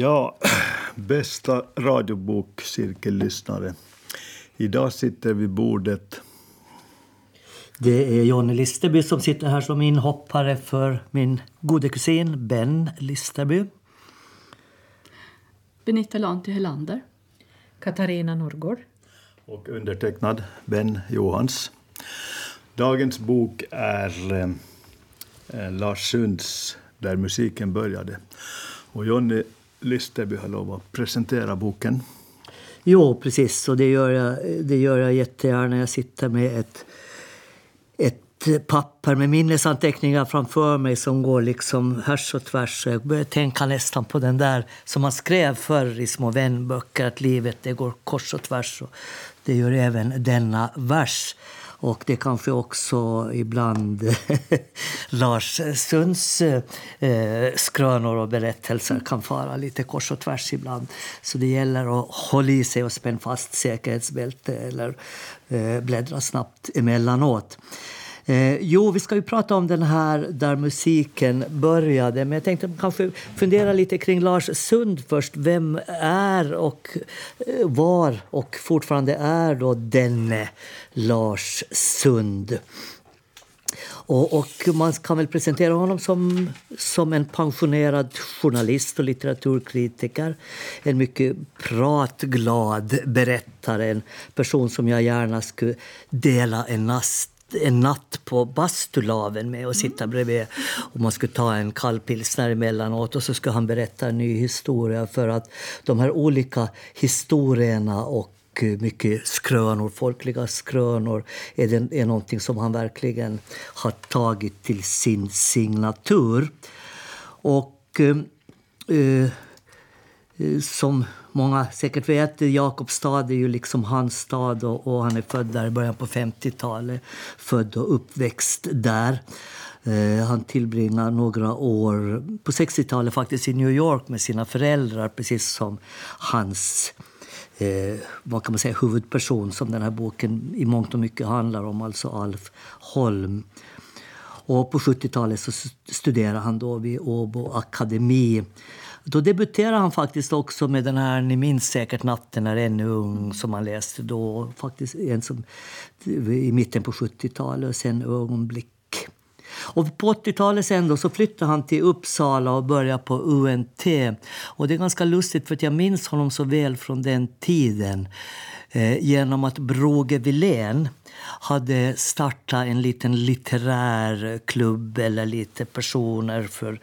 Ja, bästa radiobokcirkellyssnare. Idag sitter vid bordet Det är Jonny Listerby som sitter här som inhoppare för min gode kusin Ben Listerby. Benita Lanti Helander. Katarina Norrgård. och undertecknad Ben Johans. Dagens bok är eh, eh, Lars Sunds Där musiken började. Och Jonny Listerby har lovat att presentera boken. Jo, precis. Och det gör jag, det gör jag jättegärna. Jag sitter med ett, ett papper med minnesanteckningar framför mig som går liksom härs och tvärs. Jag börjar tänka nästan på den där som man skrev förr i små vänböcker, att livet det går kors och tvärs. Och det gör även denna vers. Och det kanske också ibland Lars Sunds eh, skrönor och berättelser kan fara lite kors och tvärs ibland. Så det gäller att hålla i sig och spänna fast säkerhetsbälte eller eh, bläddra snabbt emellanåt. Eh, jo, vi ska ju prata om den här där musiken började. Men jag tänkte kanske fundera lite kring Lars Sund först. Vem är och eh, var och fortfarande är då denne Lars Sund? Och, och man kan väl presentera honom som, som en pensionerad journalist och litteraturkritiker. En mycket pratglad berättare, en person som jag gärna skulle dela en nast en natt på bastulaven med och sitta bredvid. Och man skulle ta en kall pilsner emellanåt och så skulle han berätta en ny historia för att de här olika historierna och mycket skrönor, folkliga skrönor är, det, är någonting som han verkligen har tagit till sin signatur. Och eh, eh, som många säkert vet, Jakobstad är ju liksom hans stad och, och han är född där i början på 50-talet. Född och uppväxt där. Eh, han tillbringar några år på 60-talet faktiskt i New York med sina föräldrar precis som hans eh, vad kan man säga, huvudperson som den här boken i mångt och mycket handlar om, alltså Alf Holm. Och på 70-talet så studerade han då vid Åbo akademi då debuterade han faktiskt också med den här, ni minns säkert Natten är ännu ung, som han läste då, faktiskt en som, i mitten på 70-talet, och sen Ögonblick. Och på 80-talet sen då, så flyttade han till Uppsala och började på UNT. Och det är ganska lustigt för jag minns honom så väl från den tiden. Eh, genom att Broge Wilén hade startat en liten litterär klubb eller lite personer för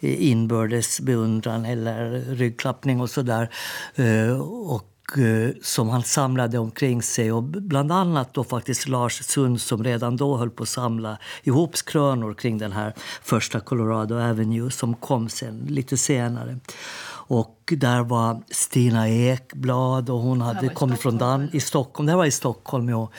inbördes beundran eller ryggklappning och sådär. Eh, och eh, som han samlade omkring sig. Och bland annat då faktiskt Lars Sund som redan då höll på att samla ihop skrönor kring den här första Colorado Avenue som kom sen lite senare. Och där var Stina Ekblad och hon hade kommit från Dan i Stockholm. Det var i Stockholm, ja.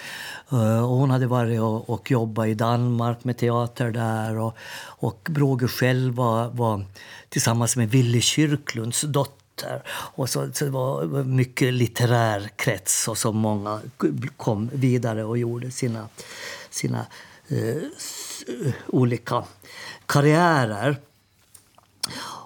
Eh, och hon hade varit och, och jobbat i Danmark med teater där. Och, och Broge själv var, var tillsammans med Willy Kyrklunds dotter. Och så, så det var mycket litterär krets och så många kom vidare och gjorde sina, sina eh, olika karriärer.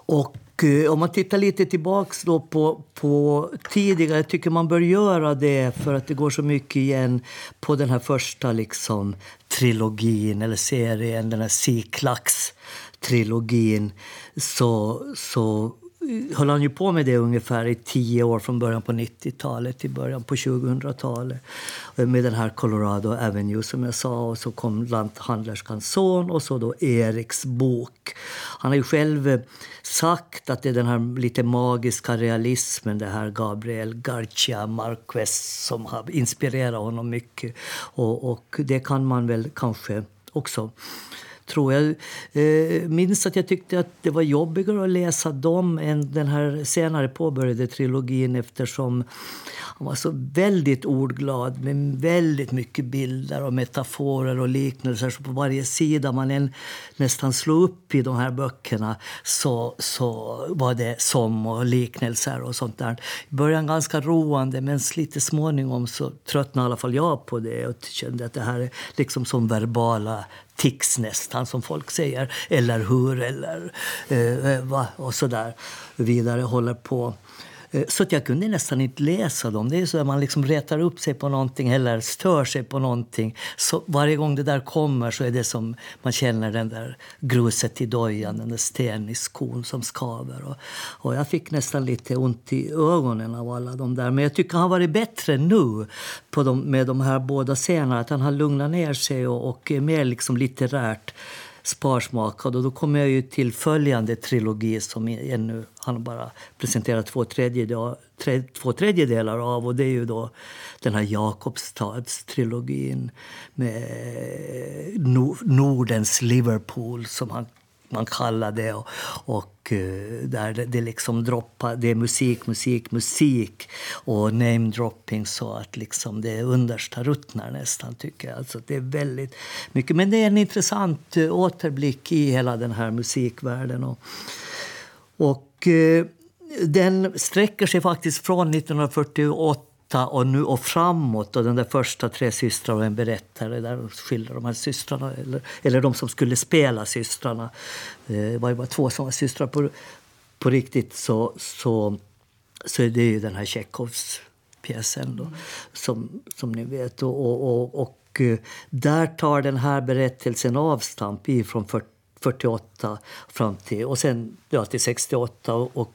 Och Eh, om man tittar lite tillbaks då på, på tidigare, jag tycker man bör göra det för att det går så mycket igen på den här första liksom, trilogin eller serien, den här Siklax-trilogin. Så, så höll han ju på med det ungefär i tio år från början på 90-talet till början på 2000-talet. Med den här Colorado Avenue som jag sa och så kom Lanthandlerskans son och så då Eriks bok. Han har ju själv sagt att det är den här lite magiska realismen, det här Gabriel Garcia Marquez som har inspirerat honom mycket. Och, och det kan man väl kanske också tror jag. Eh, minns att jag tyckte att det var jobbigare att läsa dem än den här senare påbörjade trilogin eftersom han var så väldigt ordglad med väldigt mycket bilder och metaforer och liknelser. Så på varje sida man än nästan slog upp i de här böckerna så, så var det som och liknelser och sånt där. I början ganska roande men lite småningom så tröttnade i alla fall jag på det och kände att det här är liksom som verbala tics nästan, som folk säger. Eller hur, eller eh, eh va, och så där vidare håller på. Eh, så att jag kunde nästan inte läsa dem. Det är så att man liksom retar upp sig på någonting eller stör sig på någonting. Så varje gång det där kommer så är det som man känner den där gruset i dojan, den där sten i skon som skaver. Och, och jag fick nästan lite ont i ögonen av alla de där. Men jag tycker han har varit bättre nu på de, med de här båda scenerna. Att han har lugnat ner sig och, och är mer liksom litterärt sparsmakad. Och då kommer jag ju till följande trilogi som ännu han bara presenterat två tredjedelar, tre, två tredjedelar av. Och det är ju då den här Jakobstads-trilogin med Nordens Liverpool som han man kallar det. Och, och eh, där det, det, liksom droppar, det är musik, musik, musik och namedropping så att liksom det understa ruttnar nästan. tycker jag. Alltså det är väldigt mycket. Men det är en intressant eh, återblick i hela den här musikvärlden. Och, och eh, den sträcker sig faktiskt från 1948 och nu och framåt. Och den där första Tre systrar och en berättare där skildrar de här systrarna, eller, eller de som skulle spela systrarna. Eh, det var ju bara två som var systrar på, på riktigt. Så, så, så är det ju den här Tjechovs pjäsen då, mm. som, som ni vet. Och, och, och, och eh, där tar den här berättelsen avstamp ifrån 40 48 fram till, och sen ja, till 68. Och, och,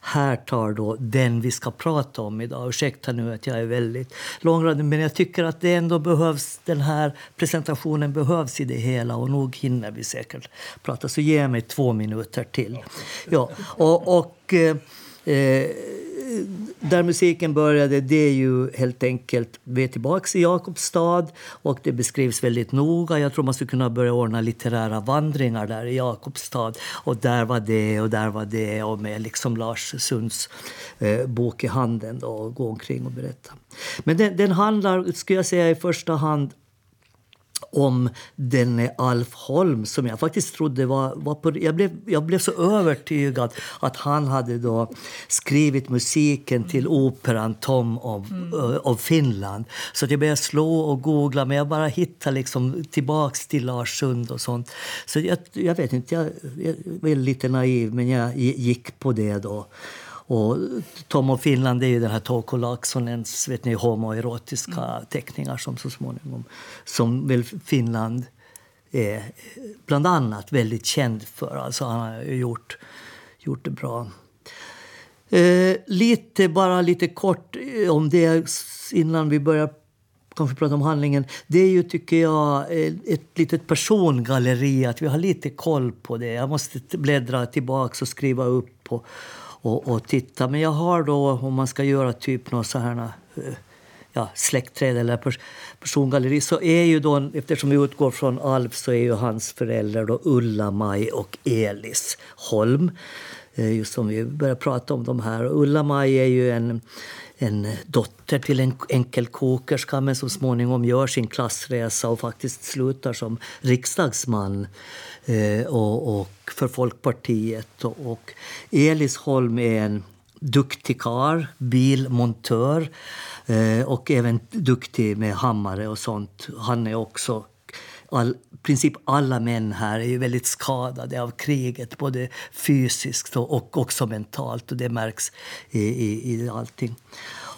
här tar då den vi ska prata om idag. Ursäkta nu att jag är väldigt långrandig, men jag tycker att det ändå behövs, den här presentationen behövs i det hela och nog hinner vi säkert prata. Så ge mig två minuter till. Ja, och, och eh, eh där musiken började, det är ju helt enkelt, vi är tillbaka i Jakobstad och det beskrivs väldigt noga. Jag tror man skulle kunna börja ordna litterära vandringar där i Jakobstad. Och där var det och där var det och med liksom Lars Sunds eh, bok i handen då, och gå omkring och berätta. Men den, den handlar, skulle jag säga, i första hand om denne Alf Holm som jag faktiskt trodde var... var på, jag, blev, jag blev så övertygad att han hade då skrivit musiken till operan Tom of, mm. ö, of Finland. Så jag började slå och googla, men jag bara hittade liksom tillbaks till Lars Sund och sånt. Så jag, jag vet inte, jag, jag var lite naiv, men jag gick på det då. Och Tom och Finland är ju den här Touko vet ni, homoerotiska mm. teckningar som så småningom, som väl Finland är bland annat väldigt känd för. Alltså han har gjort, gjort det bra. Eh, lite, bara lite kort om det innan vi börjar kanske prata om handlingen. Det är ju, tycker jag, ett litet persongalleri. Att vi har lite koll på det. Jag måste bläddra tillbaka och skriva upp. Och, och, och titta. Men jag har då, om man ska göra typ något så här eh, ja, släktträd eller pers persongalleri så är ju då, eftersom vi utgår från Alf så är ju hans föräldrar då Ulla-Maj och Elis Holm. Eh, just som vi börjar prata om de här. Ulla-Maj är ju en, en dotter till en enkel kokerska men som småningom gör sin klassresa och faktiskt slutar som riksdagsman eh, Eh, och, och, för Folkpartiet. Och, och Elis Holm är en duktig karl, bilmontör eh, och även duktig med hammare och sånt. Han är också all, princip alla män här är ju väldigt skadade av kriget, både fysiskt och, och också mentalt. Och det märks i, i, i allting.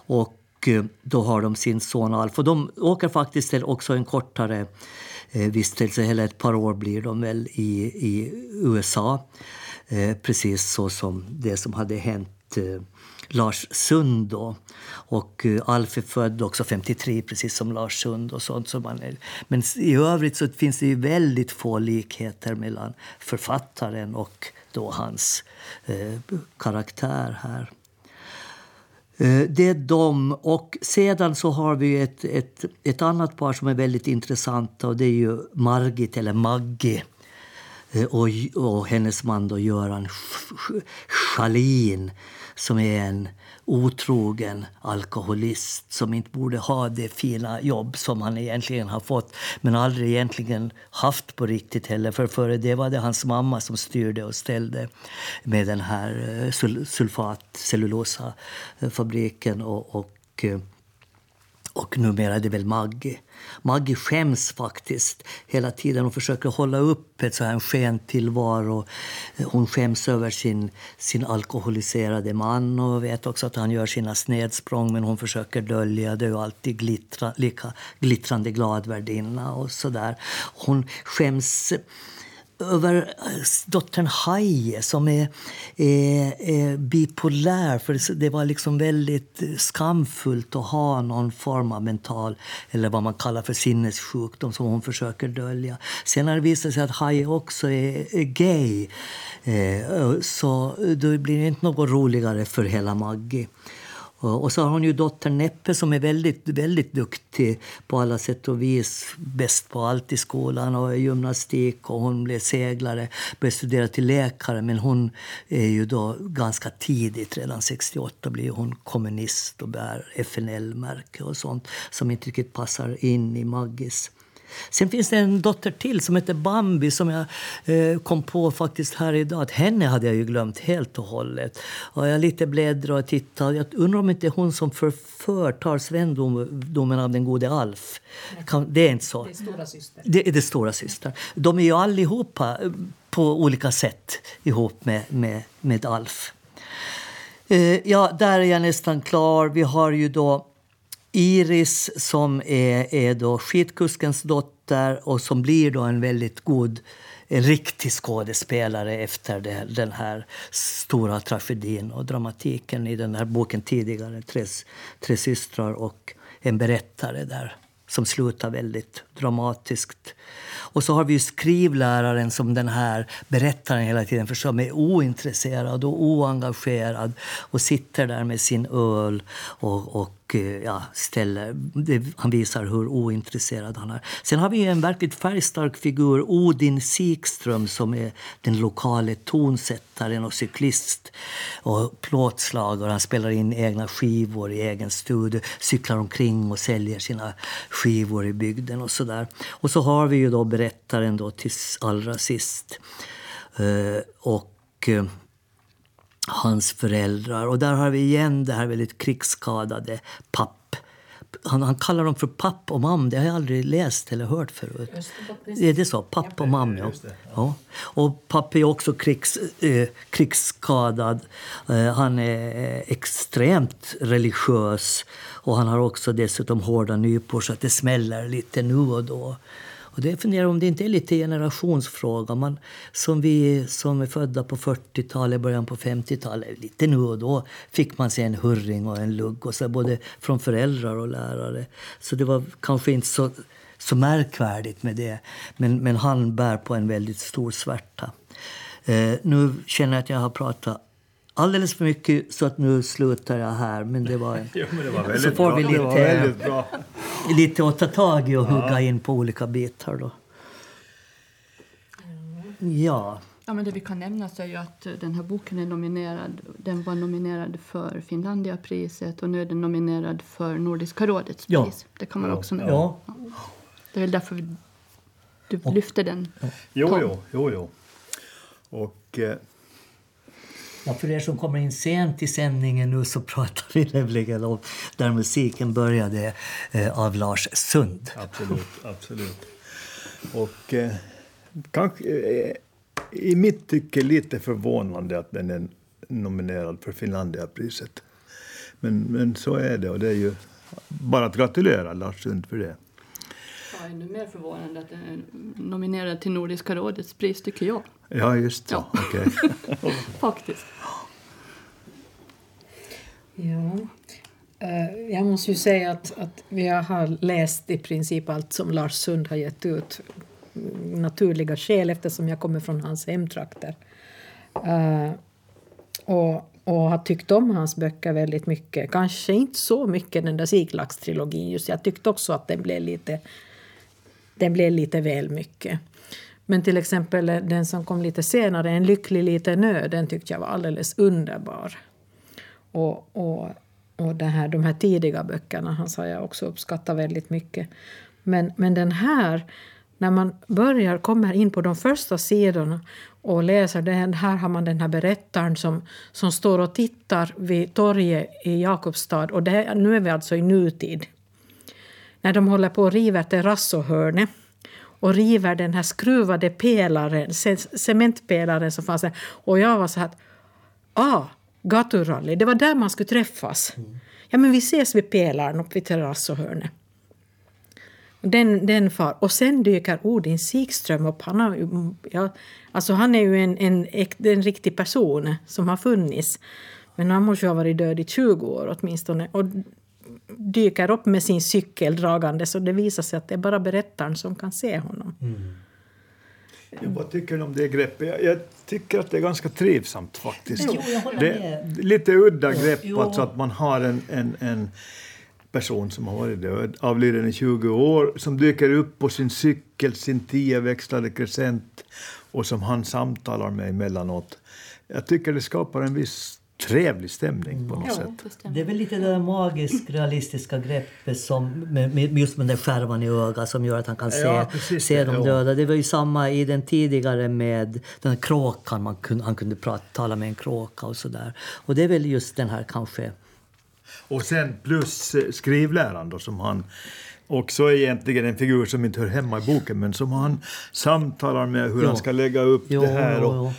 Och eh, då har de sin son Alf. Och de åker faktiskt också en kortare eh, Eh, vistelse, eller ett par år blir de väl, i, i USA. Eh, precis så som det som hade hänt eh, Lars Sund. Då. Och eh, Alf är född också 53, precis som Lars Sund. Och sånt, Som man är, men i övrigt så finns det ju väldigt få likheter mellan författaren och då hans eh, karaktär här. Eh, det är de. Och sedan så har vi ett, ett, ett annat par som är väldigt intressanta och det är ju Margit, eller Maggie eh, och, och hennes man då Göran Schalin som är en otrogen alkoholist som inte borde ha det fina jobb som han egentligen har fått men aldrig egentligen haft på riktigt heller. För före det var det hans mamma som styrde och ställde med den här eh, sulfatcellulosafabriken cellulosafabriken och, och eh, och numera är det väl Maggie. Maggie skäms faktiskt hela tiden. Hon försöker hålla upp ett så här skentillvaro. Hon skäms över sin, sin alkoholiserade man och vet också att han gör sina snedsprång men hon försöker dölja det och alltid glittra, lika glittrande glad värdinna och sådär. Hon skäms över eh, dottern Haje som är, är, är, bipolär. För Det var liksom väldigt eh, skamfullt att ha någon form av mental eller vad man kallar för sinnessjukdom som hon försöker dölja. Sen har det visat sig att Haje också är, är gay. Eh, så då blir det inte något roligare för hela Maggie. Och så har hon ju dottern Neppe som är väldigt, väldigt duktig på alla sätt och vis. Bäst på allt i skolan och gymnastik och hon blev seglare, började studera till läkare men hon är ju då ganska tidigt, redan 68 blir hon kommunist och bär FNL-märke och sånt som inte riktigt passar in i Maggis Sen finns det en dotter till som heter Bambi som jag eh, kom på faktiskt här idag. Att henne hade jag ju glömt helt och hållet. Och jag lite bläddrar och tittar. Jag undrar om inte hon som förför tar svendomen av den gode Alf. Kan, det är inte så. Det är stora syster. Det är det stora syster. De är ju allihopa eh, på olika sätt ihop med, med, med Alf. Eh, ja, där är jag nästan klar. Vi har ju då Iris som är, är då skidkuskens dotter och som blir då en väldigt god en riktig skådespelare efter det, den här stora tragedin och dramatiken i den här boken tidigare, Tre, Tre systrar och en berättare där som slutar väldigt dramatiskt. Och så har vi skrivläraren som den här berättaren hela tiden för som är ointresserad och oengagerad och sitter där med sin öl och, och och eh, ja, ställer, han visar hur ointresserad han är. Sen har vi en verkligt färgstark figur, Odin Sikström som är den lokala tonsättaren och cyklist och plåtslagare. Han spelar in egna skivor i egen studio, cyklar omkring och säljer sina skivor i bygden och sådär. Och så har vi ju då berättaren då till allra sist. Uh, och uh, hans föräldrar. Och där har vi igen det här väldigt krigsskadade papp. Han, han kallar dem för papp och mam. Det har jag aldrig läst eller hört förut. Är det så? Papp och mam, ja. ja. Och papp är också krigs, eh, krigsskadad. Eh, han är extremt religiös. Och han har också dessutom hårda nypor så att det smäller lite nu och då. Och det funderar om det inte är lite generationsfråga. Man, som vi som är födda på 40-talet, början på 50-talet, lite nu och då fick man sig en hurring och en lugg och så både från föräldrar och lärare. Så det var kanske inte så, så märkvärdigt med det. Men, men han bär på en väldigt stor svärta. Eh, nu känner jag att jag har pratat alldeles för mycket så att nu slutar jag här. Men det var, jo, men det var väldigt så får bra. vi lite, det var väldigt bra. lite att ta tag i och hugga in på olika bitar. Då. Ja. Ja, men det vi kan nämna är ju att den här boken är nominerad. Den var nominerad för Finlandiapriset och nu är den nominerad för Nordiska rådets Ja. pris. Det kan man också nämna. Ja. Det är väl därför du lyfter den. Jo, jo, jo, jo. Och eh, Ja, för er som kommer in sent i sändningen nu så pratar vi nämligen om Där musiken började eh, av Lars Sund. absolut, absolut. Och eh, kanske eh, i mitt tycke lite förvånande att den är nominerad för Finlandiapriset. Men, men så är det och det är ju bara att gratulera Lars Sund för det. Ja, ännu mer förvånande att den är nominerad till Nordiska rådets pris, tycker jag. Ja, just så. Ja. Okej. Faktiskt. Ja. Eh, Jag måste ju säga att, att vi har läst i princip allt som Lars Sund har gett ut. Mm, Naturliga skäl eftersom jag kommer från hans hemtrakter. Eh, och, och har tyckt om hans böcker väldigt mycket. Kanske inte så mycket den där Siklax-trilogin just. Jag tyckte också att den blev lite, den blev lite väl mycket. Men till exempel den som kom lite senare, En lycklig liten ö, den tyckte jag var alldeles underbar. Och, och, och det här, de här tidiga böckerna han sa jag också uppskattar väldigt mycket. Men, men den här, när man börjar, kommer in på de första sidorna och läser den, här har man den här berättaren som, som står och tittar vid torget i Jakobstad. Och det, nu är vi alltså i nutid när de håller på och river terrassohörnet och river den här skruvade pelaren, ce- cementpelaren som fanns där. Och jag var så här ah, gaturally, det var där man skulle träffas. Ja, men vi ses vid pelaren uppe vid terrassohörnet. Den, den far. Och sen dyker Odin Sikström upp. Han, har, ja, alltså han är ju en, en, en riktig person som har funnits. Men han måste ju ha varit död i 20 år åtminstone. Och dyker upp med sin cykel dragande så det visar sig att det är bara berättaren som kan se honom. Ja, vad tycker ni om det greppet? Jag, jag tycker att det är ganska trivsamt faktiskt. Jo, det, lite udda grepp, Jo. alltså att man har en, en, en person som har varit död, avliden i 20 år, som dyker upp på sin cykel, sin tioväxlade crescent och som han samtalar med emellanåt. Jag tycker det skapar en viss trevlig stämning på något sätt. Det. Det är väl lite det där magiskt realistiska greppet som med, med, just med den skärvan i ögat som gör att han kan se, Ja, precis se de ja. döda. Det var ju samma i den tidigare med den här kråkan. Man kunde, han kunde prata, tala med en kråka och sådär. Och det är väl just den här kanske... Och sen plus eh, skrivläraren då, som han också är egentligen en figur som inte hör hemma i boken men som han samtalar med hur Jo. han ska lägga upp Jo, det här. jo, Och, eh,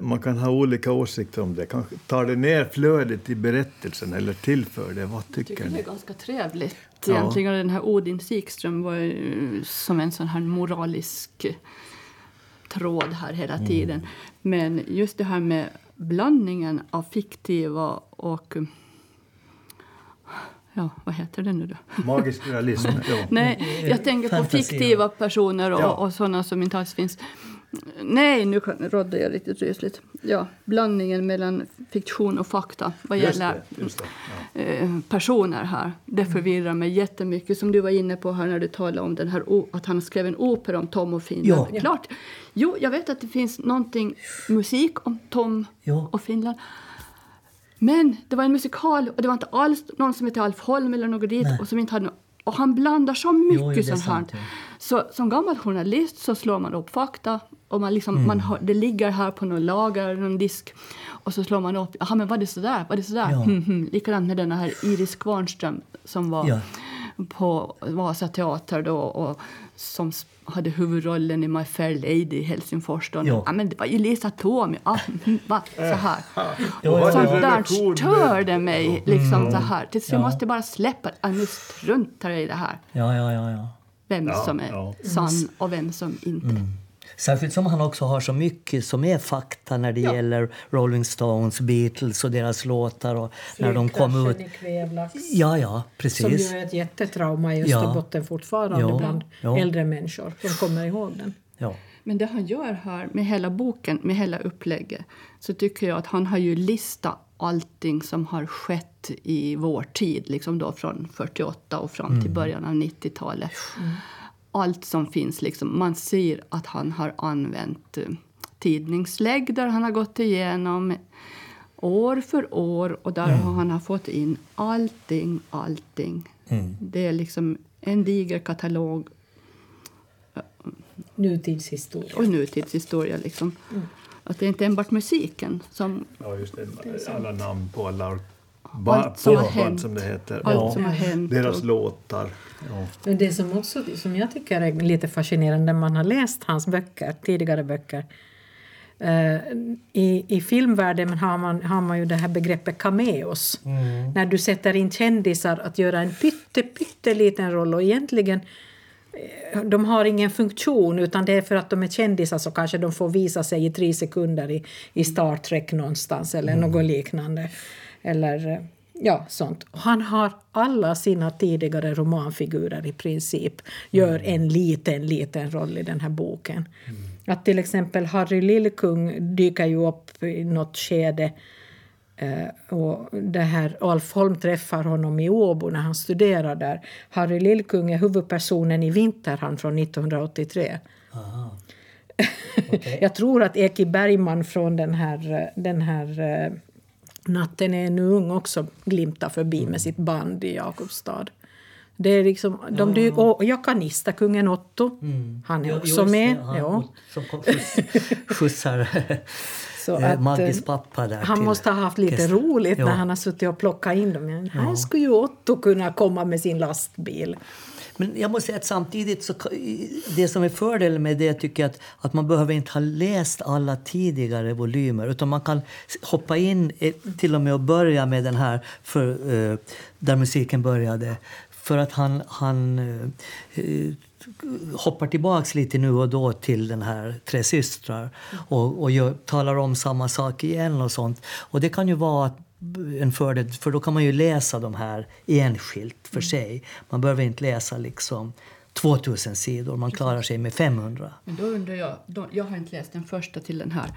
man kan ha olika åsikter om det. Kanske tar det ner flödet i berättelsen eller tillför det? Vad Jag tycker tycker det ni? är ganska trevligt. Ja. Egentligen, den här Odin Sikström var ju som en sån här moralisk tråd här hela Mm. tiden. Men just det här med blandningen av fiktiva och... Ja, vad heter det nu då? Magisk realism? ja. Nej, jag tänker på fiktiva personer och, Ja. och sådana som inte alls finns. Nej, nu rådde jag riktigt rysligt. Ja, blandningen mellan fiktion och fakta vad Just gäller det, det. Ja. eh, personer här. Det förvirrar mig jättemycket. Som du var inne på här när du talade om den här, att han skrev en opera om Tom och Finland. Ja. Klart. Jo, jag vet att det finns någonting musik om Tom Ja. och Finland. Men det var en musikal och det var inte alls någon som hette Alf Holm eller något dit Nej. och som inte hade och han blandar så Jo, mycket är sånt här. Så som gammal journalist så slår man upp fakta och man liksom, Mm. man har, det ligger här på någon lager, någon disk och så slår man upp, jaha men var det sådär, var det sådär? Ja. Hmm, hmm. Likadant med den här Iris Kvarnström som var Ja. på Vasa teater då och som hade huvudrollen i My Fair Lady i Helsingfors. Då. Ja. Men det var ju Lisa Tomi. Ah, mhm, va? Så här. Ja, ja, Sånt där störde mig. Liksom så här. Tills jag Ja. måste bara släppa ah, nu struntar jag i det här. Ja, ja, ja, ja. Vem Ja, som är ja. sann och vem som inte. Särskilt som han också har så mycket som är fakta när det Ja. gäller Rolling Stones, Beatles och deras låtar och när de kom ut. I Kvävlax. Ja, ja, Som precis. ju är ett jättetrauma i Ja. Österbotten fortfarande Ja. bland Ja. äldre människor. De kommer ihåg den. Ja. Men det han gör här med hela boken, med hela upplägget, så tycker jag att han har ju listat allting som har skett i vår tid, liksom då från 48 och fram till början av 90-talet. Allt som finns, liksom. man ser att han har använt eh, tidningslägg där han har gått igenom år för år och där har han har fått in allting, allting. Det är liksom en diger katalog Nutidshistoria. och nutidshistoria. Liksom. Att det är inte enbart musiken som Ja, just det. Alla namn på alla ba- Allt som har hänt. som det heter. allt Ja. som har hänt. Deras och, låtar. Ja. Men det som också som jag tycker är lite fascinerande när man har läst hans böcker, tidigare böcker. eh, I, I filmvärlden har man, har man ju det här begreppet cameos. När du sätter in kändisar att göra en pytte, pytteliten roll och egentligen de har ingen funktion utan det är för att de är kändisar så kanske de får visa sig i tre sekunder i, i Star Trek någonstans eller något liknande. Eller eh, ja, sånt. Och han har alla sina tidigare romanfigurer i princip gör en liten, liten roll i den här boken. Att till exempel Harry Lillkung dyker ju upp i något skede Eh, och det här, Alf Holm träffar honom i Åbo när han studerar där. Harry Lillkung är huvudpersonen i Vinterhamn från 1983. Aha. Jag tror att Eki Bergman från den här, eh, den här eh, Natten är nu ung också glimtar förbi med sitt band i Jakobstad. Det är liksom, de dyk, och Jakanista, kungen Otto, han är Jo, också just det, med. han ja. Som skjuts, skjutsar Så eh, att, Maggis eh, pappa där Han till måste ha haft lite orkestern. roligt Ja. när han har suttit och plockat in dem. Men här skulle ju Otto kunna komma med sin lastbil. Men jag måste säga att samtidigt så det som är fördelen med det tycker jag att, att man behöver inte ha läst alla tidigare volymer utan man kan hoppa in eh, till och med och börja med den här för, där musiken började. För att han, han hoppar tillbaks lite nu och då till den här Tre systrar och, och gör, talar om samma sak igen och sånt. Och det kan ju vara en fördel, för då kan man ju läsa de här enskilt för sig. Man behöver inte läsa liksom 2000 sidor, man klarar sig med 500. Men då undrar jag, då, jag har inte läst den första till den här.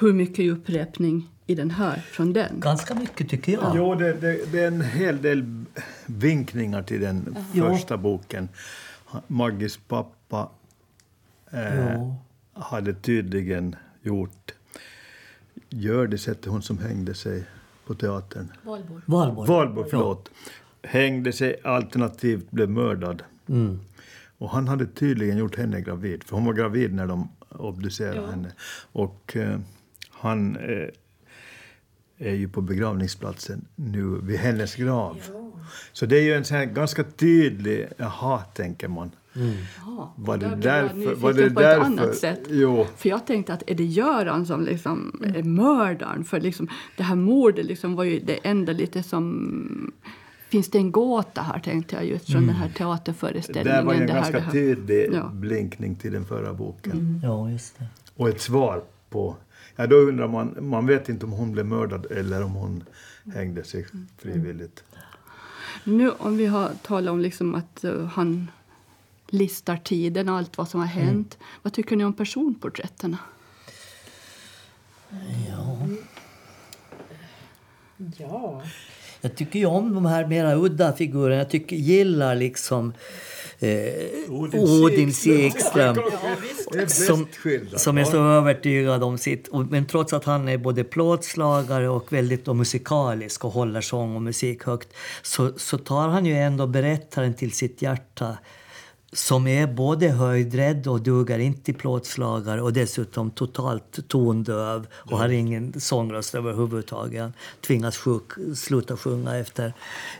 Hur mycket är upprepning i den här från den? Ganska mycket tycker jag. Jo, det, det, det är en hel del vinkningar till den Jo. första boken. Maggis pappa eh, Jo. hade tydligen gjort... Hjördis hette hon som hängde sig på teatern. Valborg. Valborg. Valborg, förlåt. Hängde sig alternativt blev mördad. Mm. Och han hade tydligen gjort henne gravid, för hon var gravid när de obducerade henne. Och eh, han eh, är ju på begravningsplatsen nu vid hennes grav. Så det är ju en sån här ganska tydlig, jaha, tänker man. Ja, Var det därför? Var det på ett därför? annat sätt. Jo. För jag tänkte att är det Göran som liksom är mördaren? För liksom, det här mordet liksom var ju det enda lite som... Finns det en gåta här, tänkte jag just från den här teaterföreställningen. där var ju en det här, ganska här. tydlig Ja. blinkning till den förra boken. Ja, just det. Och ett svar på... Ja, då undrar man, man vet inte om hon blev mördad eller om hon hängde sig frivilligt. Nu om vi har talat om liksom att eh, han listar tiden och allt vad som har hänt. Vad tycker ni om personporträtten? Ja. Jag tycker ju om de här mera udda figurerna. Jag tycker, gillar liksom eh, Odin bäst Som, som är så övertygad om sitt... Och, men trots att han är både plåtslagare och väldigt då musikalisk och håller sång och musik högt så, så tar han ju ändå berättaren till sitt hjärta som är både höjdrädd och dugar inte till plåtslagare och dessutom totalt tondöv och har ingen sångröst överhuvudtaget. Han tvingas sjuk, sluta sjunga efter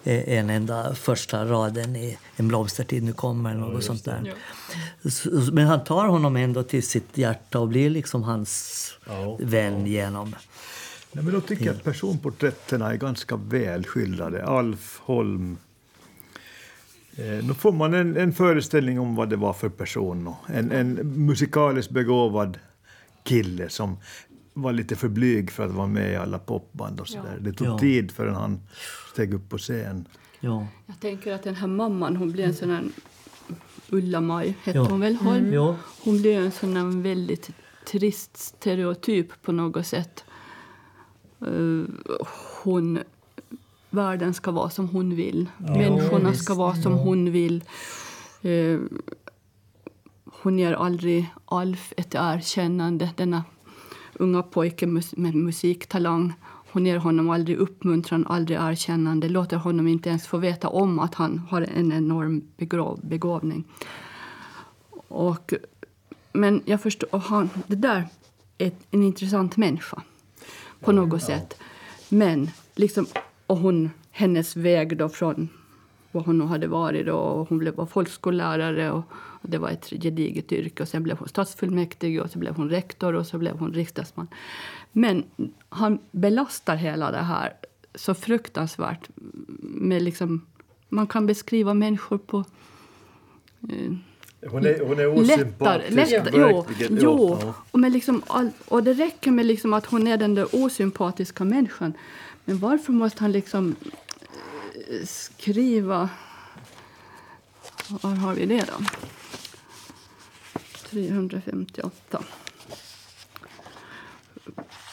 eh, en enda första raden i En blomstertid nu kommer eller något sånt där. Så- Men han tar honom ändå till sitt hjärta och blir liksom hans Ja. vän genom... Nej, men då tycker jag att personporträtten är ganska väl skildrade. Alf Holm. Eh, då får man en, en föreställning om vad det var för person. En, en musikaliskt begåvad kille som var lite för blyg för att vara med i alla popband och sådär. Det tog Ja. tid förrän han steg upp på scen. Ja. Jag tänker att den här mamman, hon blir en sån här Ulla-Maj, hette Ja. hon väl? Holm? Ja. Hon blir en sån här väldigt trist stereotyp på något sätt. Eh, hon, världen ska vara som hon vill. Människorna visst. ska vara som hon vill. Eh, hon ger aldrig Alf ett erkännande, denna unga pojke mus- med musiktalang. Hon ger honom aldrig uppmuntran, aldrig erkännande. Låter honom inte ens få veta om att han har en enorm begåvning. Och, men jag förstår, och han, det där är en intressant människa på något sätt. Men liksom, och hon, hennes väg då från vad hon hade varit då, och hon blev folkskollärare och, och det var ett gediget yrke och sen blev hon stadsfullmäktige och så blev hon rektor och så blev hon riksdagsman. Men han belastar hela det här så fruktansvärt med liksom, man kan beskriva människor på eh, Hon är, hon är osympatisk. lättare jo, verkligen. jo. Ja. Och, med liksom all, och det räcker med liksom att hon är den där osympatiska människan. Men varför måste han liksom eh, skriva... Var har vi det då? 358.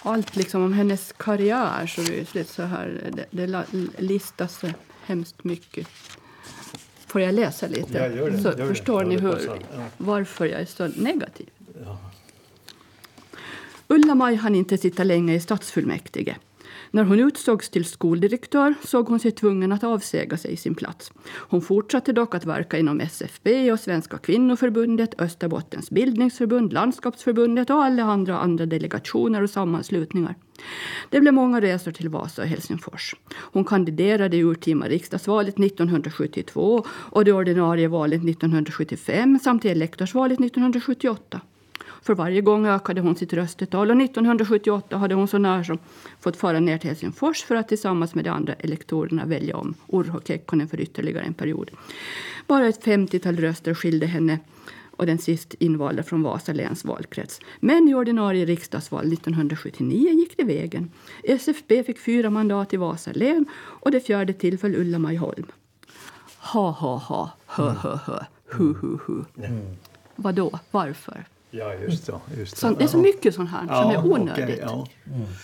Allt liksom om hennes karriär så det är lite så här, det, det listas så hemskt mycket. Får jag läsa lite? Ja, gör det, så gör det. förstår Ja, ni det hur. Ja. varför jag är så negativ. Ulla-Maj hann inte sitta länge i stadsfullmäktige. När hon utsågs till skoldirektör såg hon sig tvungen att avsäga sig sin plats. Hon fortsatte dock att verka inom SFB och Svenska kvinnoförbundet, Österbottens bildningsförbund, Landskapsförbundet och alla andra, andra delegationer och sammanslutningar. Det blev många resor till Vasa och Helsingfors. Hon kandiderade i urtima riksdagsvalet 1972 och det ordinarie valet 1975 samt i elektorsvalet 1978. För varje gång ökade hon sitt röstetal och 1978 hade hon så när som fått fara ner till Helsingfors för att tillsammans med de andra elektorerna välja om Urho Kekkonen för ytterligare en period. Bara ett 50-tal röster skilde henne och den sist invalda från Vasa läns valkrets. Men i ordinarie riksdagsval 1979 gick det vägen. SFB fick fyra mandat i Vasa län och det fjärde tillföll Ulla-Maj Holm. Ha, ha, ha, hö, hö, hö, hu, hu, hu. Vadå? Varför? Ja, just så. Just Så, det är så mycket sånt här som är onödigt. okej, ja.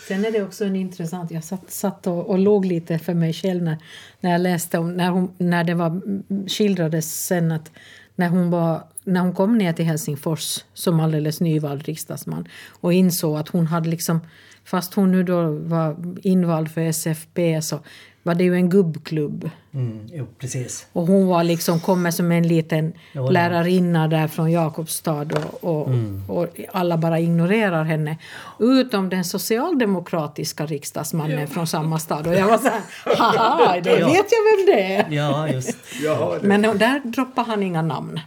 Sen är det också en intressant... Jag satt, satt och, och låg lite för mig själv när, när jag läste om... När, hon, när det var, skildrades sen att när hon, var, när hon kom ner till Helsingfors som alldeles nyvald riksdagsman och insåg att hon hade liksom... Fast hon nu då var invald för SFP så var det ju en gubbklubb. Mm, jo, precis. Och hon var liksom, kommer som en liten ja. lärarinna där från Jakobstad och, och, och alla bara ignorerar henne. Utom den socialdemokratiska riksdagsmannen från samma stad. Och jag var så här, haha, det Ja. vet jag vem det är. Ja, just. Det, Men där droppade han inga namn.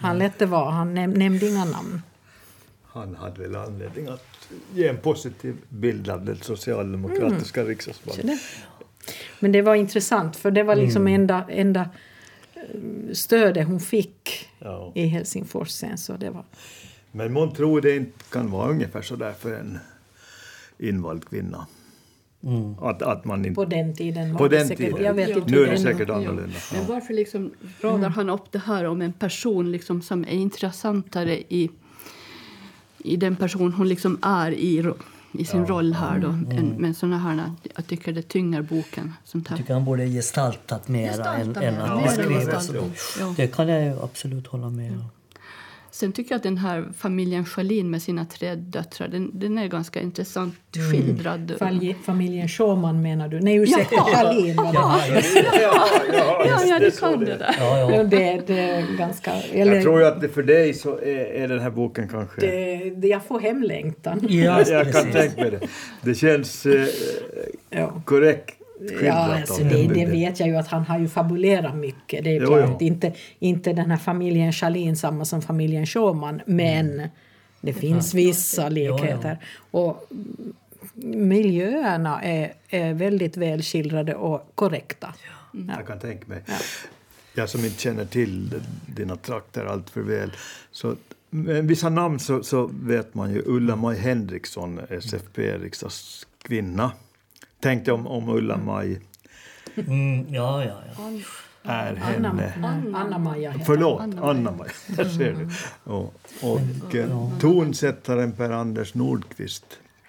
Han lät det vara, han näm nämnde inga namn. han hade väl anledning att ge en positiv bild av det socialdemokratiska Mm. riksdagsvalet. Men det var intressant för det var liksom enda, enda eh, stödet hon fick Ja. i Helsingfors sen. Så det var, Men man tror det inte kan vara ungefär så där för en invald kvinna. Att, att man inte... på den tiden var På det den säkert, tiden. Jag vet Ja. inte Nu är det säkert annorlunda. Men Ja. varför liksom radar han upp det här om en person liksom som är intressantare i, i den person hon liksom är i, i sin roll här då. Än, men såna här, jag tycker det tynger boken. Sånt Jag här. tycker han borde gestaltat mera Gestalta än, mer, än att beskriva. Ja. Det kan jag absolut hålla med om. Sen tycker jag att den här familjen Schalin med sina tre döttrar, den, den är ganska intressant skildrad. Familj- Familjen Schumann menar du? Nej, ursäkta, Schalin var det. Ja, just, Ja, ja, du kan det där. ja, ja. Ja, det, det är ganska... Eller, Jag tror ju att det för dig så är, är den här boken kanske... det, det, jag får hemlängtan. Ja, jag kan tänka mig det. Det känns eh, Ja. korrekt Ja, alltså det, det vet jag ju att han har ju fabulerat mycket. Det är Jo, klart. jo. Inte, inte den här familjen Schalin samma som familjen Schumann, men det finns vissa likheter. Och miljöerna är, är väldigt väl skildrade och korrekta. Jag kan tänka mig. Jag som inte känner till dina trakter allt för väl. Så, men vissa namn så, så vet man ju. Ulla-Maj Henriksson, SFP-riksdagskvinna. Tänkte om, om Ulla-Maj Mm, ja, ja, ja. är Anna, henne. Anna-Maja heter Förlåt, Anna-Maj. Anna-Maj. Där ser du. Och, och eh, tonsättaren Per-Anders Nordqvist.